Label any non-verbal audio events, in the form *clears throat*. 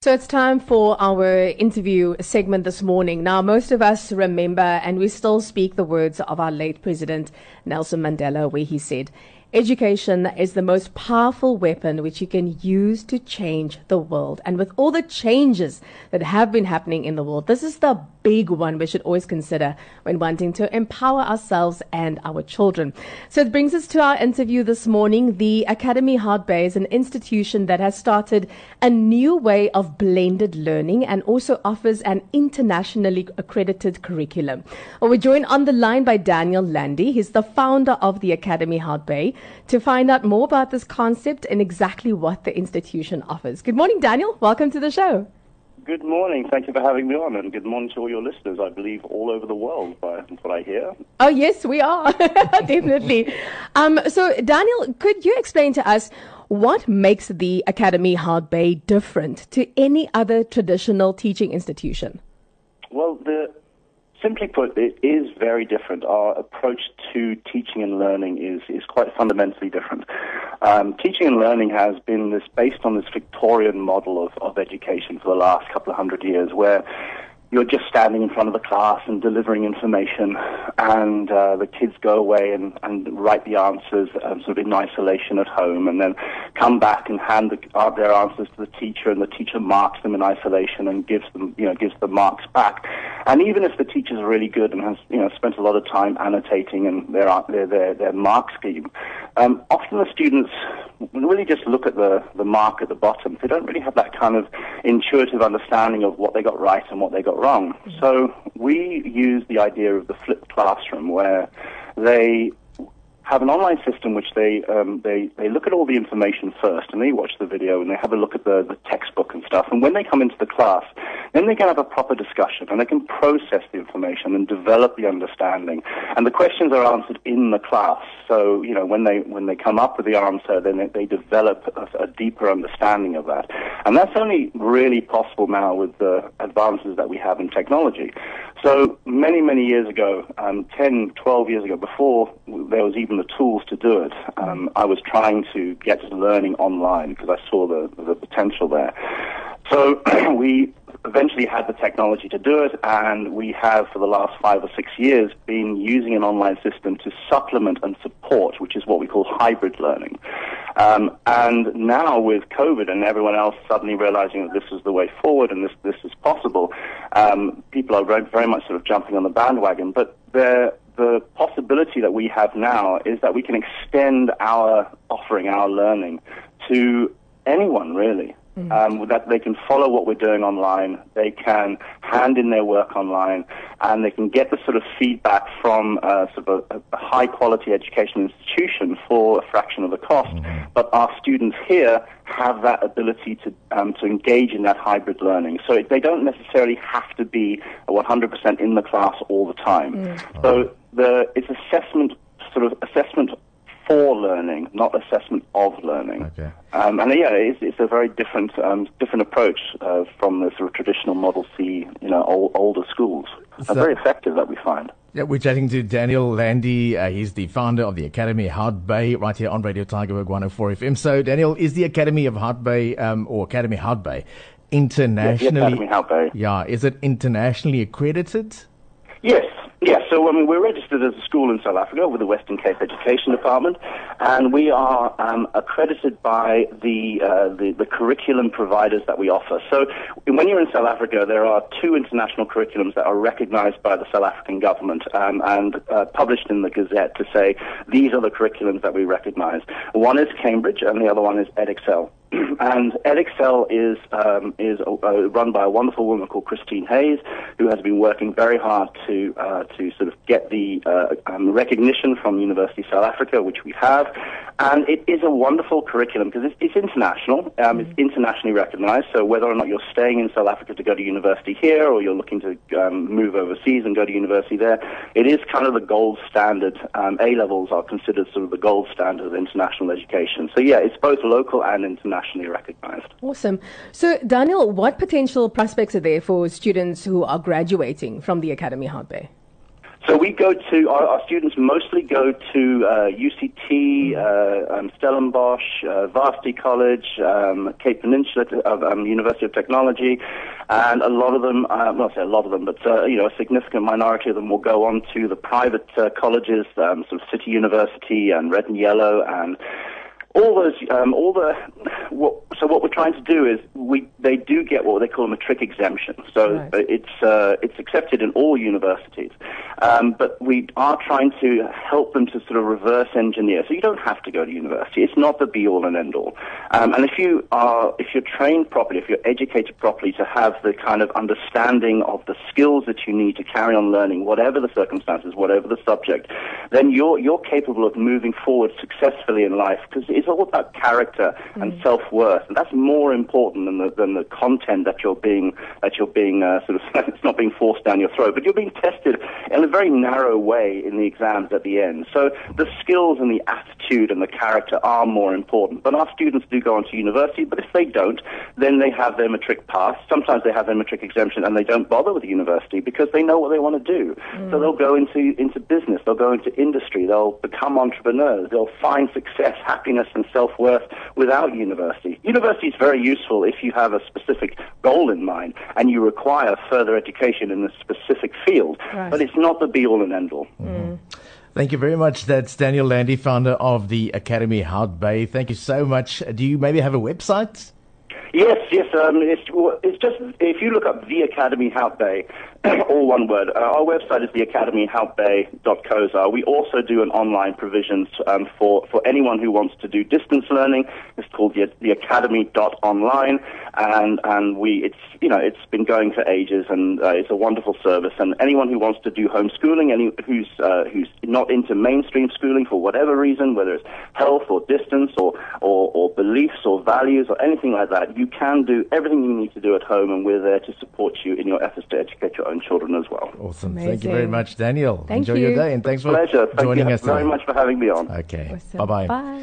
So it's time for our interview segment this morning. Now, most of us remember and we still speak the words of our late President Nelson Mandela, where he said, Education is the most powerful weapon which you can use to change the world. And with all the changes that have been happening in the world, this is the big one we should always consider when wanting to empower ourselves and our children. So it brings us to our interview this morning. The Academy Hout Bay is an institution that has started a new way of blended learning and also offers an internationally accredited curriculum. Well, we're joined on the line by Daniel Landy. He's the founder of the Academy Hout Bay to find out more about this concept and exactly what the institution offers. Good morning, Daniel. Welcome to the show. Good morning. Thank you for having me on, and good morning to all your listeners. I believe all over the world, by what I hear. Oh yes, we are *laughs* definitely. Um, so, Daniel, could you explain to us what makes the Academy Hout Bay different to any other traditional teaching institution? Well, the Simply put, it is very different. Our approach to teaching and learning is, is quite fundamentally different. Um, teaching and learning has been this based on this Victorian model of, of education for the last couple of hundred years, where you're just standing in front of the class and delivering information, and uh, the kids go away and, and write the answers um, sort of in isolation at home, and then come back and hand the, uh, their answers to the teacher, and the teacher marks them in isolation and gives them, you know, gives the marks back. And even if the teacher's are really good and has, you know, spent a lot of time annotating and their their their, their mark scheme, um, often the students really just look at the the mark at the bottom. They don't really have that kind of intuitive understanding of what they got right and what they got wrong. So we use the idea of the flipped classroom where they have an online system which they um, they they look at all the information first, and they watch the video, and they have a look at the, the textbook and stuff. And when they come into the class, then they can have a proper discussion, and they can process the information and develop the understanding. And the questions are answered in the class. So you know when they when they come up with the answer, then they, they develop a, a deeper understanding of that. And that's only really possible now with the advances that we have in technology. So many, many years ago, um, 10, 12 years ago, before there was even the tools to do it, um, I was trying to get learning online because I saw the, the potential there. So *clears throat* we eventually had the technology to do it, and we have for the last five or six years been using an online system to supplement and support, which is what we call hybrid learning. Um, and now with COVID and everyone else suddenly realizing that this is the way forward and this this is possible, um, people are very, very much sort of jumping on the bandwagon. But the the possibility that we have now is that we can extend our offering, our learning, to anyone really. Mm. Um, that they can follow what we're doing online, they can hand in their work online, and they can get the sort of feedback from uh, sort of a, a, high quality education institution for a fraction of the cost. Mm-hmm. But our students here have that ability to um, to engage in that hybrid learning. So they don't necessarily have to be 100% in the class all the time. Mm. So the it's assessment sort of assessment for learning, not assessment of learning. Okay. Um, and yeah, it's, it's, a very different um, different approach uh, from the sort of traditional Model C, you know, old, older schools. So, very effective that we find. Yeah, we're chatting to Daniel Landy. Uh, he's the founder of the Academy Hout Bay right here on Radio Tygerberg 104 FM. So, Daniel, is the Academy of Hout Bay um, or Academy Hout Bay internationally? Academy Hout Bay. Yeah, is it internationally accredited? Yes, yeah, so mean, we're registered as a school in South Africa with the Western Cape Education Department, and we are um, accredited by the, uh, the, the curriculum providers that we offer. So when you're in South Africa, there are two international curriculums that are recognized by the South African government um, and uh, published in the Gazette to say these are the curriculums that we recognize. One is Cambridge, and the other one is Edexcel. *clears throat* and Edexcel is um, is uh, run by a wonderful woman called Christine Hayes, who has been working very hard to uh, to sort of get the uh, um, recognition from University of South Africa, which we have, and it is a wonderful curriculum because it's, it's international, um, it's internationally recognized. So whether or not you're staying in South Africa to go to university here, or you're looking to um, move overseas and go to university there, it is kind of the gold standard. Um, a levels are considered sort of the gold standard of international education. So yeah, it's both local and international nationally recognized. Awesome. So, Daniel, what potential prospects are there for students who are graduating from the Academy Hout Bay? So we go to our, our students mostly go to uh, UCT, uh, um, Stellenbosch, uh, Varsity College, um, Cape Peninsula uh, um, University of Technology, and a lot of them, uh, well, I say a lot of them, but uh, you know, a significant minority of them will go on to the private uh, colleges, um, sort of City University and Red and Yellow and all those, um, all the, what, so what we're trying to do is we, they do get what they call a matric exemption. So Right. uh, it's, uh, it's accepted in all universities. Um, but we are trying to help them to sort of reverse engineer. So you don't have to go to university. It's not the be all and end all. Um, and if you are, if you're trained properly, if you're educated properly to have the kind of understanding of the skills that you need to carry on learning, whatever the circumstances, whatever the subject, then you're, you're capable of moving forward successfully in life because it's all about character and self-worth. And that's more important than the, than the content that you're being, that you're being, uh, sort of, *laughs* it's not being forced down your throat, but you're being tested in a very narrow way in the exams at the end. So the skills and the attitude and the character are more important. But our students do go on to university, but if they don't, then they have their matric pass. Sometimes they have their matric exemption and they don't bother with the university because they know what they want to do. So mm. they'll go into, into business, they'll go into industry, they'll become entrepreneurs, they'll find success, happiness and self-worth without university. University is very useful if you have a specific goal in mind and you require further education in a specific field, Right. but it's not the be-all and end-all. Mm. Thank you very much. That's Daniel Landy, founder of the Academy Hout Bay. Thank you so much. Do you maybe have a website? Yes, yes. Um, it's, it's just if you look up the Academy Hout Bay, *clears throat* all one word. Uh, our website is theacademyhoutbay.coza. We also do an online provisions um, for for anyone who wants to do distance learning. It's called the, the academy.online, and and we it's you know it's been going for ages, and uh, it's a wonderful service. And anyone who wants to do homeschooling, any who's uh, who's not into mainstream schooling for whatever reason, whether it's health or distance or, or or beliefs or values or anything like that, you can do everything you need to do at home, and we're there to support you in your efforts to educate your own children as well. Awesome. Thank you very much, Daniel. Thank Enjoy your day and thanks for joining us. Pleasure. Thank you us very today. much for having me on. Okay. Awesome. Bye-bye. Bye.